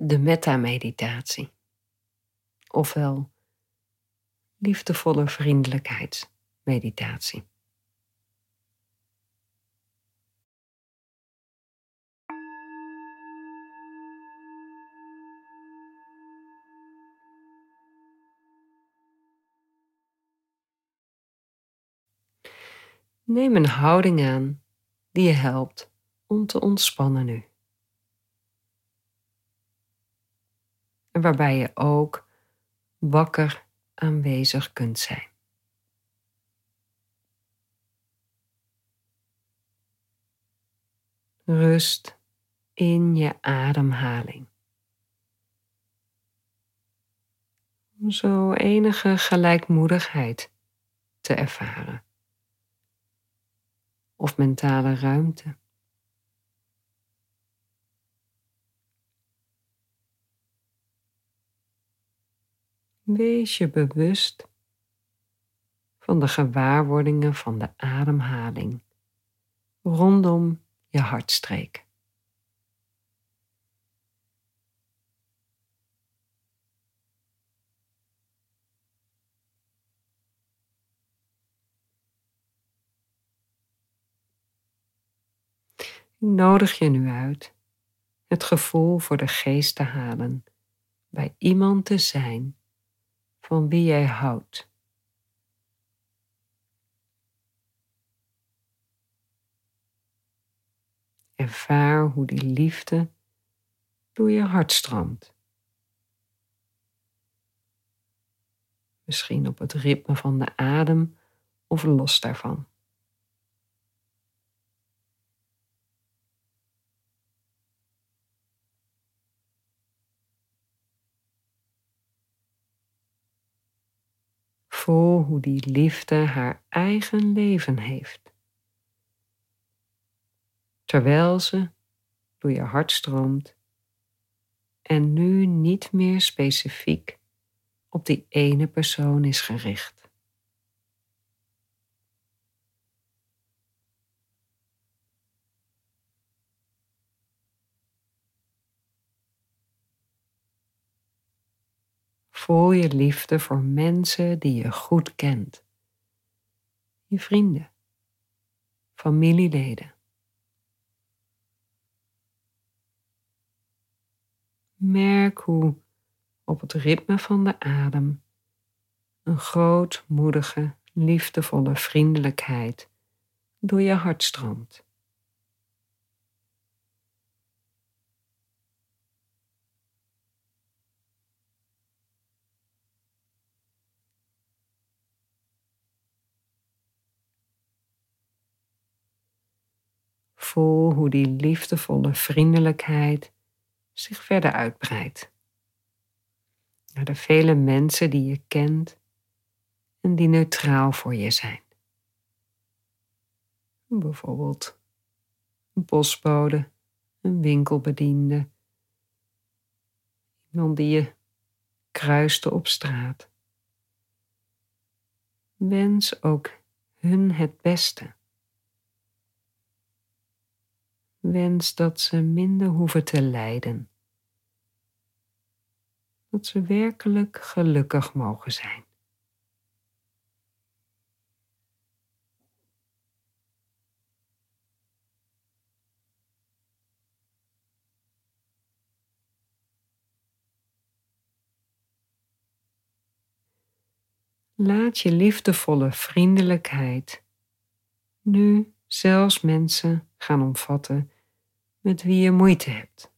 de metta-meditatie, ofwel liefdevolle vriendelijkheidsmeditatie. Neem een houding aan die je helpt om te ontspannen nu. En waarbij je ook wakker aanwezig kunt zijn. Rust in je ademhaling. Om zo enige gelijkmoedigheid te ervaren of mentale ruimte. Wees je bewust van de gewaarwordingen van de ademhaling rondom je hartstreek. Ik nodig je nu uit het gevoel voor de geest te halen bij iemand te zijn van wie jij houdt. Ervaar hoe die liefde door je hart stroomt. Misschien op het ritme van de adem of los daarvan. Voel hoe die liefde haar eigen leven heeft. Terwijl ze door je hart stroomt en nu niet meer specifiek op die ene persoon is gericht. Voel je liefde voor mensen die je goed kent. Je vrienden, familieleden. Merk hoe op het ritme van de adem een grootmoedige, liefdevolle vriendelijkheid door je hart stroomt. Voel hoe die liefdevolle vriendelijkheid zich verder uitbreidt. Naar de vele mensen die je kent en die neutraal voor je zijn. Bijvoorbeeld een postbode, een winkelbediende, iemand die je kruiste op straat. Wens ook hun het beste. Wens dat ze minder hoeven te lijden. Dat ze werkelijk gelukkig mogen zijn. Laat je liefdevolle vriendelijkheid nu zelfs mensen gaan omvatten met wie je moeite hebt.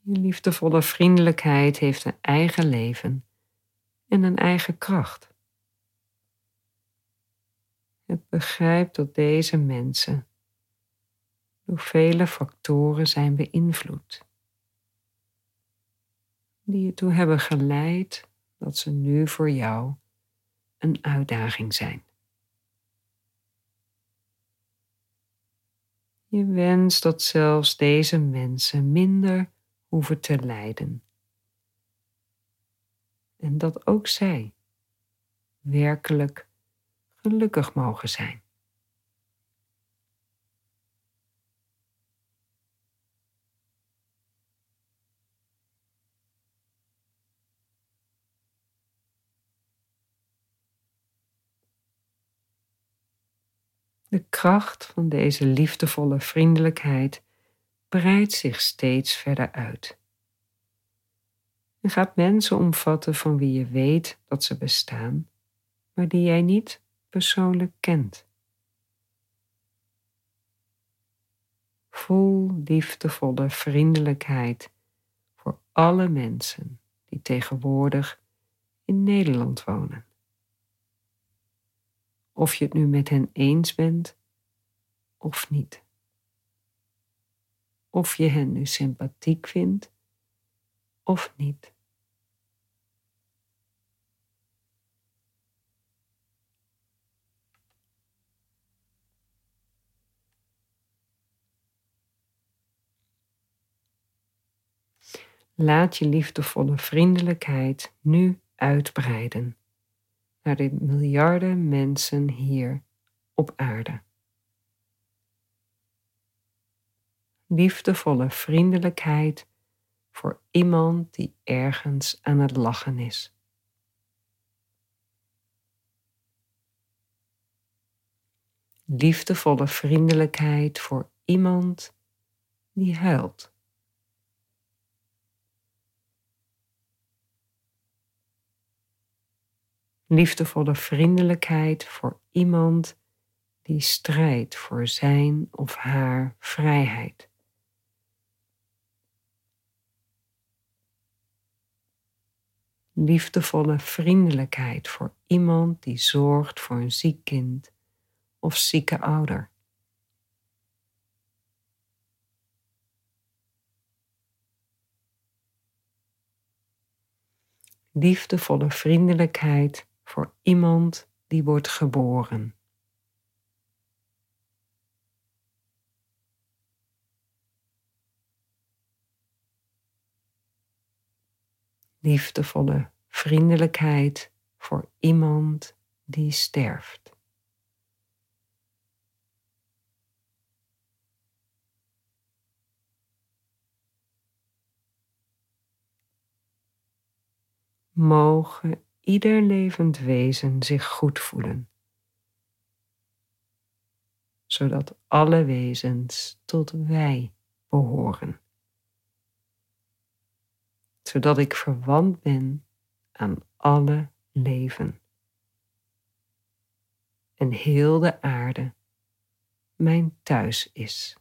Je liefdevolle vriendelijkheid heeft een eigen leven en een eigen kracht. Het begrijpt dat deze mensen door vele factoren zijn beïnvloed, die ertoe hebben geleid dat ze nu voor jou een uitdaging zijn. Je wenst dat zelfs deze mensen minder hoeven te lijden. En dat ook zij werkelijk gelukkig mogen zijn. De kracht van deze liefdevolle vriendelijkheid breidt zich steeds verder uit. En gaat mensen omvatten van wie je weet dat ze bestaan, maar die jij niet persoonlijk kent. Voel liefdevolle vriendelijkheid voor alle mensen die tegenwoordig in Nederland wonen. Of je het nu met hen eens bent of niet. Of je hen nu sympathiek vindt of niet. Laat je liefdevolle vriendelijkheid nu uitbreiden naar de miljarden mensen hier op aarde. Liefdevolle vriendelijkheid voor iemand die ergens aan het lachen is. Liefdevolle vriendelijkheid voor iemand die huilt. Liefdevolle vriendelijkheid voor iemand die strijdt voor zijn of haar vrijheid. Liefdevolle vriendelijkheid voor iemand die zorgt voor een ziek kind of zieke ouder. Liefdevolle vriendelijkheid voor iemand die wordt geboren. Liefdevolle vriendelijkheid voor iemand die sterft. Mogen ieder levend wezen zich goed voelen, zodat alle wezens tot wij behoren, zodat ik verwant ben aan alle leven. En heel de aarde mijn thuis is.